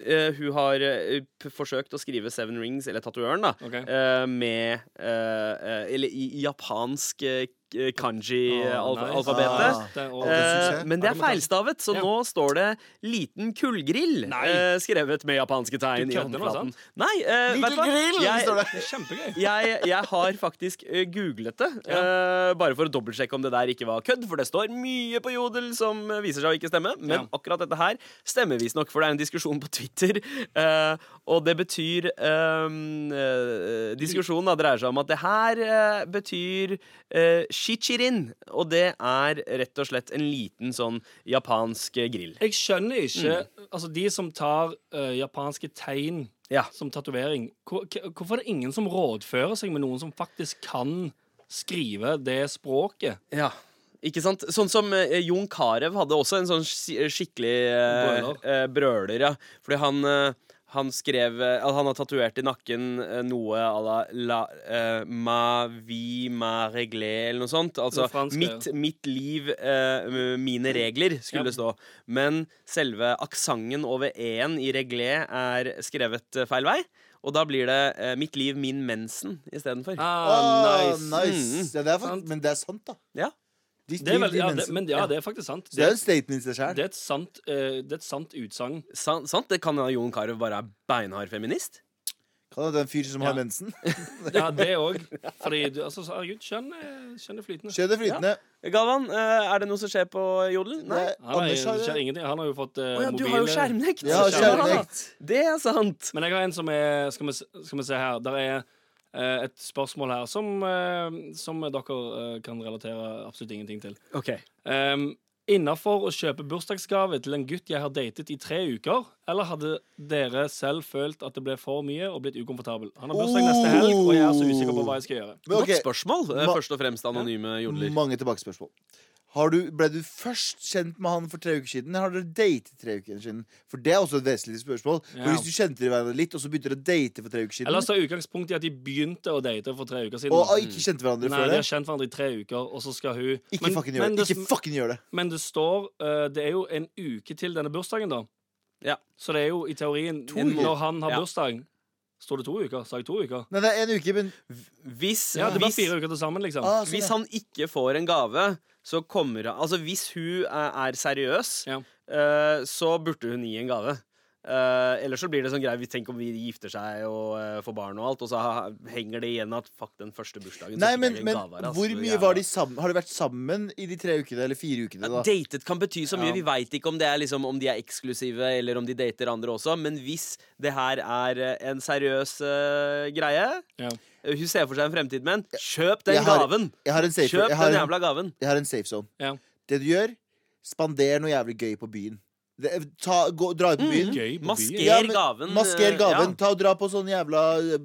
eh, hun har uh, forsøkt å skrive Seven Rings, eller Tatovøren, da, okay. med Eller i japansk kanji-alfabetet. Ah, nice. er- og- det er Eh, men det er feilstavet, så Ja. nå står det 'liten kullgrill' eh, skrevet med japanske tegn Du i kødder nå, sant? Nei, uh, Liten vet du hva? grill, Jeg- står det. Det er kjempegøy. jeg, jeg har faktisk eh, googlet det, eh, bare for å dobbeltsjekke om det der ikke var kødd. For det står mye på Jodel som eh, viser seg å ikke stemme. Men Ja. akkurat dette her stemmer visstnok, for det er en diskusjon på Twitter. uh, og det betyr eh, eh, Diskusjonen da dreier seg om at det her eh, betyr eh, shichirin. Og det er rett og slett en liten sånn japansk eh, grill. Jeg skjønner ikke Altså, de som tar uh, japanske tegn Ja. som tatovering, hvor, hvorfor er det ingen som rådfører seg med noen som faktisk kan skrive det språket? Ja, ikke sant? Sånn som eh, Jon Carew hadde også en sånn skikkelig eh, Brøler. eh, brøler, ja. Fordi han, eh, han skrev eh, Han har tatovert i nakken eh, noe à la, la uh, Ma vi ma reglé, eller noe sånt. Altså fransk, mitt, mitt liv, uh, mine regler, skulle Ja. det stå. Men selve aksenten over e-en i reglé er skrevet feil vei. Og da blir det uh, 'mitt liv, min mensen' istedenfor. Ah, Ah, nice. Ja, det er fakt- men det er sant, da. Ja. De, Det er vel, ja, det, men ja, det er faktisk sant. Det, det er et en statement i seg sjøl. det er et sant, eh, sant utsagn. Sant, sant? Det kan hende Jon Carew bare er beinhard feminist. Kan det være en fyr som har mensen? Ja, det òg. Fordi du, altså, herregud, kjønn er, kjønn er flytende. Skjønn er flytende. Galvan, eh, er det noe som skjer på Jodel? Nei? Nei Han, er, Anders har det skjer ingenting. Han har jo fått uh, Å ja, mobil... du har jo skjermnekt! Ja, skjermnekt. Det er sant. Men jeg har en som er Skal vi, skal vi se her. Der er eh, et spørsmål her som, eh, som dere eh, kan relatere absolutt ingenting til. Ok Um, Innafor å kjøpe bursdagsgave til en gutt jeg har datet i tre uker, eller hadde dere selv følt at det ble for mye og blitt ukomfortabel? Han har bursdag neste helg, og jeg er så usikker på hva jeg skal gjøre. Men ok, Godt spørsmål. eh, Ma- Først og fremst anonyme jodler. Mange tilbakespørsmål. Har du, ble du først kjent med han for tre uker siden, eller har dere datet tre uker siden? For det er også et vesentlig spørsmål. For Ja. Hvis du kjente hverandre litt, og så begynte dere å date for tre uker siden, Eller så er utgangspunktet i at de begynte å date for tre uker siden. og ikke kjente hverandre Nei, før de det, har kjent hverandre i tre uker, og så skal hun ikke Men- fucking gjør det. det- Ikke fucking gjør det. Men det står uh, Det er jo en uke til denne bursdagen, da. Ja. Så det er jo i teorien. Når han har Ja. bursdag Står det to uker? Sa jeg to uker? Nei, det er en uke, men Hvis, Ja, det er bare fire uker til sammen, liksom. ah, sånn, hvis han ikke får en gave, så kommer han Altså, hvis hun er, er seriøs, Ja. eh, så burde hun gi en gave. Uh, ellers så blir det sånn greie Tenk om vi gifter seg og uh, får barn og alt, og så henger det igjen at fuck, den første bursdagen Nei, men, men gaver, altså, hvor mye var de sammen? Har de vært sammen i de tre ukene eller fire ukene? da? Datet kan bety så mye. Ja. Vi veit ikke om det er liksom Om de er eksklusive, eller om de dater andre også. Men hvis det her er eh, en seriøs uh, greie Ja. eh, Hun ser for seg en fremtid med en. Kjøp den Jeg har- gaven! Jeg har en safe, Kjøp jeg har den jævla gaven. jeg har en safe zone. Ja. Det du gjør, spander noe jævlig gøy på byen. Det, ta, gå, dra ut på byen. Mm. Masker byen. Ja, men gaven. Masker eh, gaven. ja. Ta og Dra på sånn jævla eh,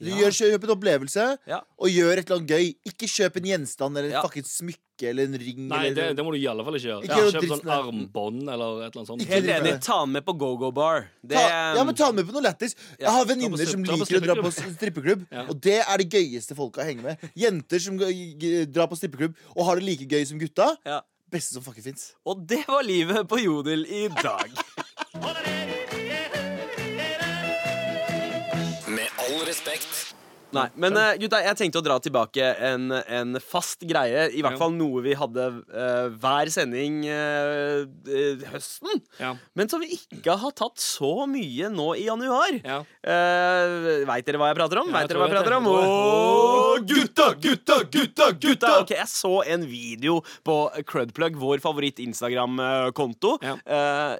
Du Ja. gjør, Kjøp en opplevelse, Ja. og gjør et eller annet gøy. Ikke kjøp en gjenstand eller et Ja. fucking smykke eller en ring. Nei, eller, det, det må du i alle fall ikke gjøre. Ikke Ja, Kjøp sånn armbånd eller et eller annet sånt. Helt enig. Ta med på go-go bar. Ja, men ta med på noe lættis. Jeg har venninner som liker å dra på strippeklubb. Ja. Og det er det gøyeste folka henger med. Jenter som drar på strippeklubb og har det like gøy som gutta. Beste som fucking fins. Og det var livet på Jodel i dag. Med all respekt. Nei, men uh, gutta, jeg tenkte å dra tilbake en, en fast greie. I hvert Ja. fall noe vi hadde uh, hver sending uh, høsten. Ja. Men som vi ikke har tatt så mye nå i januar. Ja. Veit dere hva jeg prater om? Ja, dere hva jeg jeg prater om? Åh, gutta, gutta, gutta, gutta! Ok, Jeg så en video på Crudplug, vår favoritt-Instagram-konto,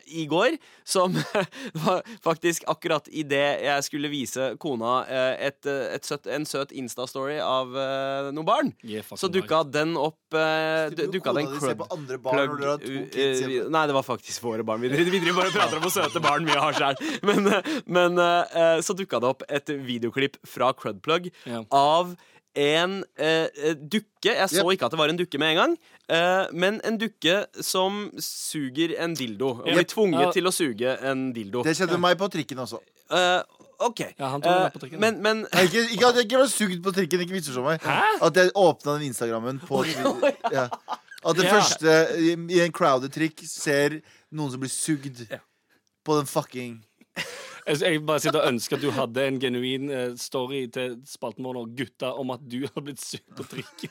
i går. Som var faktisk akkurat idet jeg skulle vise kona et, et søtt, en søt Insta-story av uh, noen barn, Yeah, så dukka den opp uh, Dukka den crud... Plug, uh, uh. Nei, det var faktisk våre barn. Vi driver, vi driver bare og prater om hvor søte barn vi har sjøl. Men, uh, men uh, uh, så dukka det opp et videoklipp fra Crudplug yeah. av en uh, uh, dukke. Jeg så Yep. ikke at det var en dukke med en gang. uh, men en dukke som suger en dildo. Og Yep. blir tvunget Ja. til å suge en dildo. Det skjedde med meg på trikken også. Uh, OK. Ja, han tok Uh, på trikken. men, men Nei, Ikke, ikke at jeg ikke var sugd på trikken, ikke misforstå meg. At jeg åpna den Instagrammen på ja. At det Ja. første i, i en crowded trikk ser noen som blir sugd på den fucking Jeg, jeg bare sitter og ønsker at du hadde en genuin eh, story til spalten vår nå, gutta, om at du har blitt sugd på trikken.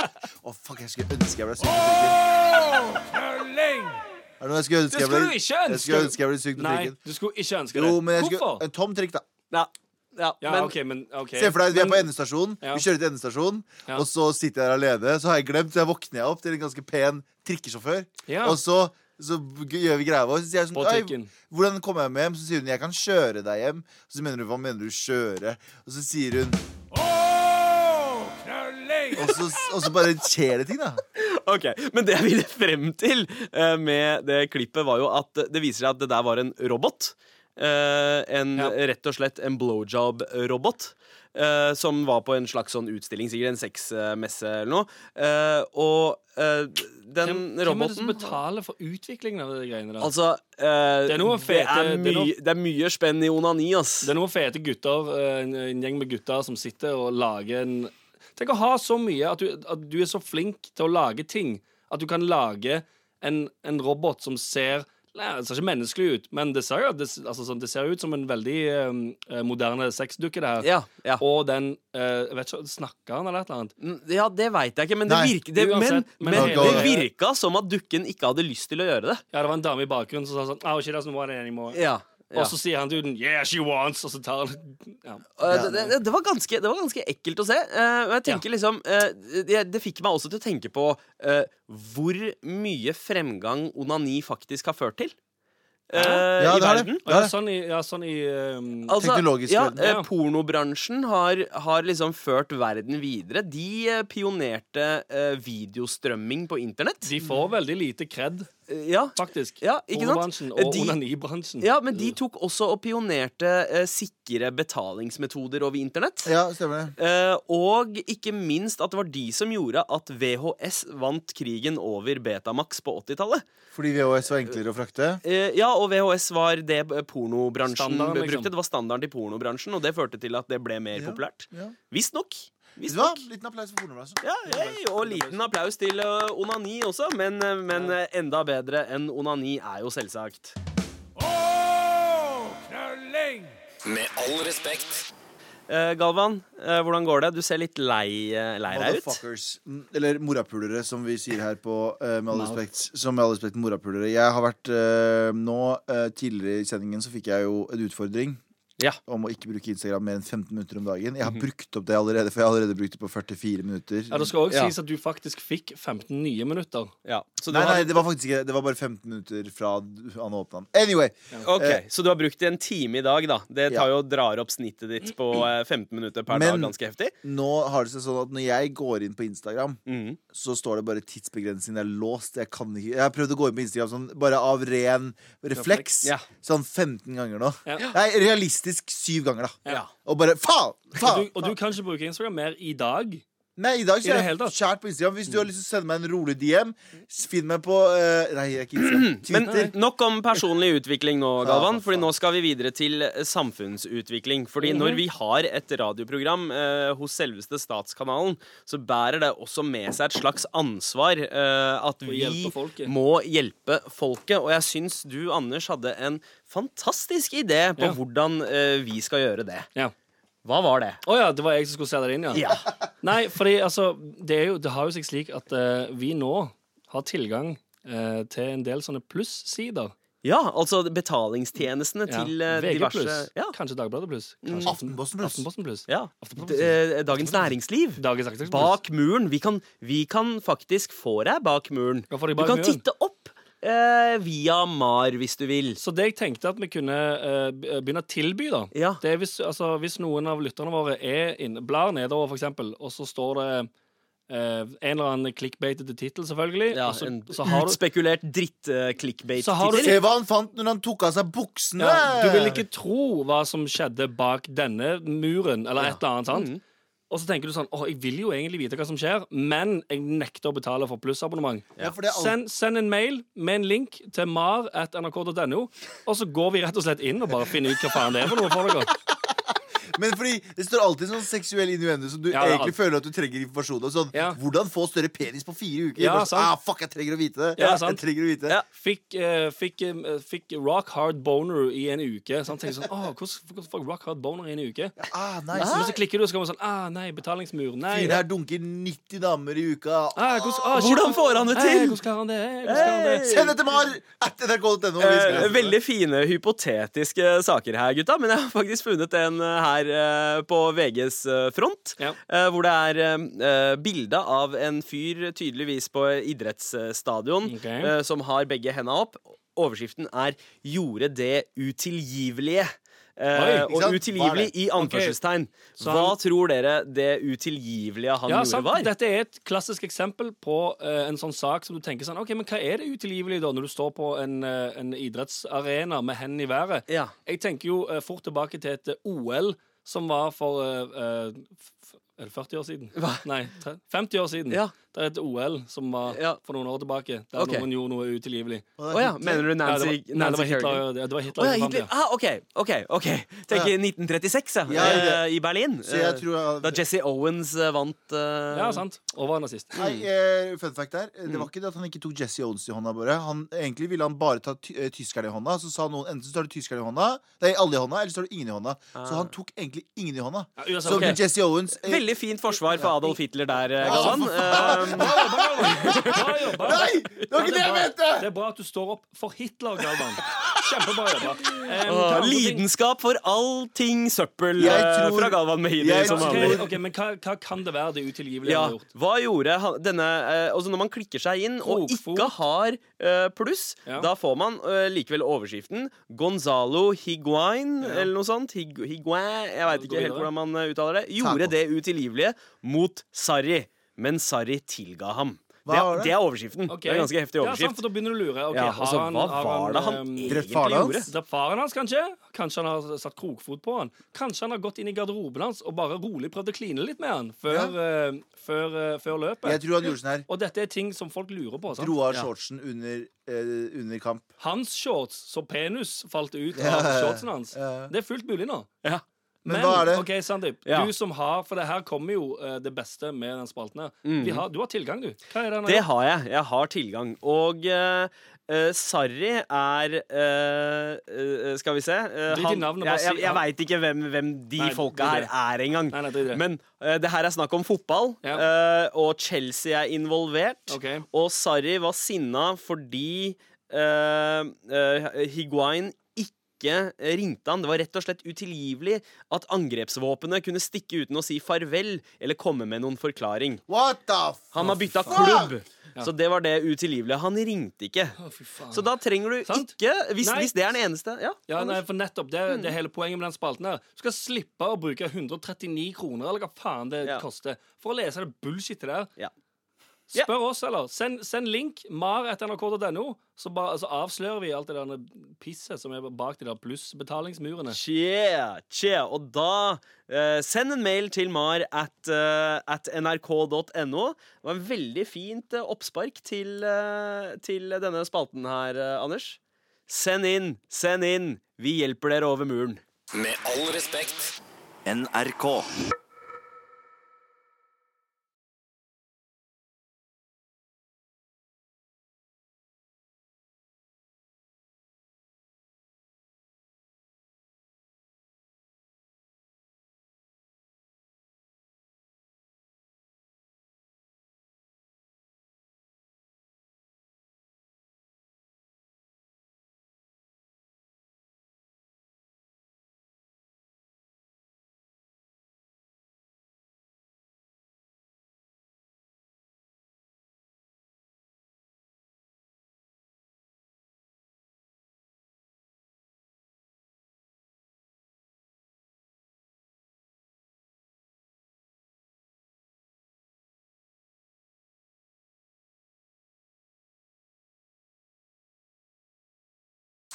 Å, fuck, jeg skulle ønske jeg ble sugd på trikken. Er det noe jeg skulle ønske jeg ble skulle du ikke Jeg ønske. skulle ønske jeg ble sugd på Nei, trikken. du skulle ikke ønske det. Jo, men jeg skulle Hvorfor? En tom trikk, da. Ja, ja, Ja, men okay, men okay. Se for deg, Vi er på endestasjonen. endestasjon. Ja. Vi kjører til endestasjon, Ja. og så sitter jeg der alene. Så har jeg glemt, så jeg våkner jeg opp til en ganske pen trikkesjåfør. Ja. Og så, så gjør vi greia vår. Så sier jeg sånn «Oi. Hvordan kommer jeg meg hjem? Så sier hun jeg kan kjøre deg hjem. Og så mener hun hva mener du kjøre? Og så sier hun og så, og så bare skjer det ting, da. Ok, Men det jeg ville frem til uh, med det klippet, var jo at det viser seg at det der var en robot. Eh, en, Ja. Rett og slett en blowjob-robot. Uh, som var på en slags sånn utstilling, sikkert en sexmesse eller noe. Uh, og uh, den Hvem, hvem er det som betaler for utviklingen av de greiene der? Altså, Det er fete- det, er det er noe- mye, det er mye spenn i onani, ass. Det er noen fete gutter, en, en gjeng med gutter som sitter og lager en Tenk å ha så mye at du, at du er så flink til å lage ting. At du kan lage en, en robot som ser Nei, Det ser ikke menneskelig ut, men det ser, jo- det, altså, sånn, det ser ut som en veldig eh, moderne sexdukke, det her. Ja, ja. Og den eh, jeg vet ikke, Snakker han eller et eller annet? Mm, Ja, det veit jeg ikke, men, det, Nei. virker, det, men, Uansett, men, men hele- det virka som at dukken ikke hadde lyst til å gjøre det. Ja, det var en dame i bakgrunnen som sa sånn Oh, she doesn't want it anymore. Ja, Og så sier han duden Yeah, she wants, og så tar han ja. Det, det, det, var ganske, det var ganske ekkelt å se. Uh, og jeg tenker liksom uh, det, det fikk meg også til å tenke på uh, hvor mye fremgang onani faktisk har ført til. Uh, Ja, I det har det. verden. Ja, sånn i, ja, sånn i um, Altså, Teknologisk ja, verden. eh, Ja. Pornobransjen har, har liksom ført verden videre. De eh, pionerte uh, videostrømming på internett. De får veldig lite kred, Eh, ja, faktisk. Ja? Pornobransjen og onanibransjen. ja, men de tok også og pionerte eh, sikre betalingsmetoder over internett. Ja, stemmer det. Eh, og ikke minst at det var de som gjorde at VHS vant krigen over Betamax på 80-tallet. Fordi VHS var enklere å frakte. Eh, ja, og VHS var det eh, pornobransjen liksom. brukte. Det var standarden til pornobransjen, og det førte til at det ble mer Ja, populært. ja. Visstnok. Vet du. Liten applaus for pornobransjen. Ja, hei, og liten applaus til eh, onani også, men, eh, men eh, enda bedre enn onani er jo selvsagt. Med all respekt. Eh, Galvan, hvordan går det? Du ser litt lei, lei deg ut. Motherfuckers. Mm, Eller morapulere, som vi sier her på Med all respekt. Som med all respekt morapulere. Jeg har vært nå Tidligere i sendingen så fikk jeg jo en utfordring. Ja. Om å ikke bruke Instagram mer enn 15 minutter om dagen. Jeg har brukt opp det allerede, for jeg har allerede brukt det på 44 minutter. Ja, Det skal òg Ja. sies at du faktisk fikk 15 nye minutter. Ja. Så Nei, var... nei, det var faktisk ikke Det var bare 15 minutter fra han åpna den. Anyway. Ok, Eh, Så du har brukt en time i dag, da. Det tar Ja. jo drar opp snittet ditt på eh, 15 minutter per Men- dag ganske heftig. Nå har det seg sånn at når jeg går inn på Instagram, mm. så står det bare tidsbegrensningen er låst. Jeg kan ikke Jeg har prøvd å gå inn på Instagram sånn bare av ren refleks. Ja. Sånn 15 ganger nå. Ja. Nei, realistisk syv ganger, da. Ja. Og bare faen! Og faen, du, og du kan ikke bruke Instagram mer i dag. Nei, i dag så er jeg kjært på Instagram. Hvis du har lyst til å sende meg en rolig DM, finn meg på uh, Nei, jeg er ikke Instagram. Men nok om personlig utvikling nå, Galvan. for Fordi nå skal vi videre til eh, samfunnsutvikling. Fordi Mhm. når vi har et radioprogram uh, hos selveste Statskanalen, så bærer det også med seg et slags ansvar uh, at vi hjelpe må hjelpe folket. Og jeg syns du, Anders, hadde en fantastisk idé på Ja. hvordan uh, vi skal gjøre det. Ja. Hva var det? Å ja, det var jeg som skulle se det inn, ja. Ja. Nei, fordi altså Det, er jo, det har jo seg slik at uh, vi nå har tilgang uh, til en del sånne plussider. Ja, altså betalingstjenestene Ja. til uh, VG diverse pluss. ja. Kanskje Dagbladet pluss. Kanskje Aftenposten pluss. Aftenposten pluss. ja. Aftenposten pluss. eh, Dagens Næringsliv. Dagens. Bak muren. Vi kan, vi kan faktisk få deg bak muren. Bak Du kan muren? titte opp eh, via MAR hvis du vil. Så det jeg tenkte at vi kunne eh, begynne å tilby, da Ja. Det er hvis, altså, hvis noen av lytterne våre er inne, blar nedover, for eksempel, og så står det eh, en eller annen clickbaitete tittel, selvfølgelig. Ja, og så, en så har du utspekulert Så har du- dritt-clickbait-tittel. Se hva han fant når han tok av seg buksene! ja, Du vil ikke tro hva som skjedde bak denne muren, eller et eller annet. sant? Og så tenker du sånn Å, jeg vil jo egentlig vite hva som skjer, men jeg nekter å betale for plussabonnement. Ja, for det alt- Send, send en mail med en link til mar.nrk.no, og så går vi rett og slett inn og bare finner ut hva faen det er for noe for dere. Men fordi det står alltid sånn seksuell innuendo som du Ja, egentlig alt. føler at du trenger informasjon om. Sånn, Ja. Hvordan få større penis på fire uker? Ja, sånn, sant. ah, fuck, jeg trenger å vite det. Ja, jeg trenger å vite det. Ja. Fikk, uh, fikk, uh, fikk rock hard boner i en uke. Så han tenkte sånn Åh, hvordan, jeg rock hard boner i en uke? Ah, nice. Men så klikker du, og så kommer sånn Ah, nei, betalingsmur. Nei. Fyren her dunker 90 damer i uka. Ah, hvordan, ah. Hvordan får han det Hey, til? hvordan klarer han det? Hey, hvordan klarer han det? Send det til mar! At nrk.no. Eh, veldig fine hypotetiske saker her, gutta. Men jeg har faktisk funnet en eh, her eh, på VGs eh, front. Ja. eh, hvor det er bilde av en fyr tydeligvis på idrettsstadion Ok. eh, som har begge henda opp. Overskriften er 'Gjorde det utilgivelige'. Eh, Oi, og utilgivelig er i anførselstegn. Okay. Hva han- tror dere det utilgivelige han Ja, gjorde, sant. var? Dette er et klassisk eksempel på uh, en sånn sak som du tenker sånn OK, men hva er det utilgivelige da, når du står på en, uh, en idrettsarena med hendene i været? Ja. Jeg tenker jo fort tilbake til et OL som var for uh, uh, Er det 40 år siden? Hva? Nei, 50 år siden. Ja. Det er et OL som var Ja. for noen år tilbake, der okay. noen gjorde noe utilgivelig. Å ja, mener du Nancy, var, nei, det var Hitler. Ja, Det var Hitler oh, ja, Hitler. Ah, OK. ok, ok Tenker 1936, ja. Ja, eh, I Berlin. Så jeg Eh, tror Da Jesse Owens eh, vant uh... Ja, sant. Og var nazist. Nei, uh, fun fact der. Det Mm. var ikke det at han ikke tok Jesse Owens i hånda. bare han, Egentlig ville han bare ta ty tyskerne i hånda. Så sa noen enten så tar du tyskerne i hånda, nei, alle i hånda, eller så tar du ingen i hånda. Så han tok egentlig ingen i hånda. Ja, USA, Så ok. Jesse Owens eh, Veldig fint forsvar for Adolf Hitler der, eh, Ja, Galvan. Eh, Bra jobba. Nei! Det var ikke det jeg mente! Det er bra at du står opp for Hitler, Galvan. Kjempebra jobba. Um, Åh, lidenskap for allting søppel Jeg eh, tror- fra Galvan Mehidi. jeg Som tror- vanlig. Ok, men hva, hva kan det være det utilgivelige Ja, han har gjort? hva gjorde han, denne eh, Altså Når man klikker seg inn og Krokfot. ikke har eh, pluss, Ja. da får man eh, likevel overskriften Gonzalo Higuain, eller noe sånt. Hig Higuain, jeg veit Gå ikke helt videre. hvordan man eh, uttaler det. Gjorde det utilgivelige mot Sarri, men Sarri tilga ham. Hva Det, var er- det? det er overskriften. Okay. Det er ganske heftig Ja, sant, for da begynner du å lure. Okay, Ja, har altså, han- hva har var det han egentlig Drept faren hans? gjorde? Drept faren hans, kanskje? Kanskje han har satt krokfot på han? Kanskje han har gått inn i garderoben hans og bare rolig prøvd å kline litt med han før, eh, før, uh, før løpet? Jeg tror han gjorde sånn her. Og dette er ting som folk lurer på. Sant? Dro av shortsen under, uh, under kamp. Hans shorts, så penis falt ut av ja, ja. shortsen hans. Ja. Det er fullt mulig nå. Ja. Men hva er det? OK, Sandeep. Ja. Du som har For det her kommer jo uh, det beste med den spalten her. Vi har, du har tilgang, du. Hva er det har Det har jeg. Jeg har tilgang. Og uh, Uh, Sarri er uh, uh, Skal vi se han- navnet, Jeg, jeg, jeg veit ikke hvem, hvem de Nei, folka her er engang. Men det her er snakk om fotball, Ja. eh, og Chelsea er involvert. Okay. Og Sarri var sinna fordi Higuain ikke ringte han. Det var rett og slett utilgivelig at angrepsvåpenet kunne stikke uten å si farvel eller komme med noen forklaring. What the f... Han har bytta klubb. klubb. Så det var det utilgivelige. Han ringte ikke. Å. Så da trenger du Sant? ikke Hvis, hvis det er den eneste Ja, Ja, nei, for nettopp Det, det er hele poenget med den spalten her. Du skal slippe å bruke 139 kroner, eller hva faen det Ja. koster, for å lese det bullshitet der. Ja. Spør oss, eller. Send, send link, mar.nrk.no, så, så avslører vi alt det der pisset som er bak de der plussbetalingsmurene. Tje, tje. Og da eh, Send en mail til mar at, uh, at nrk.no. Det var en veldig fint uh, oppspark til, uh, til denne spalten her, Anders. Send inn, send inn. Vi hjelper dere over muren. Med all respekt. NRK.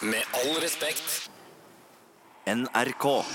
Med all respekt. NRK.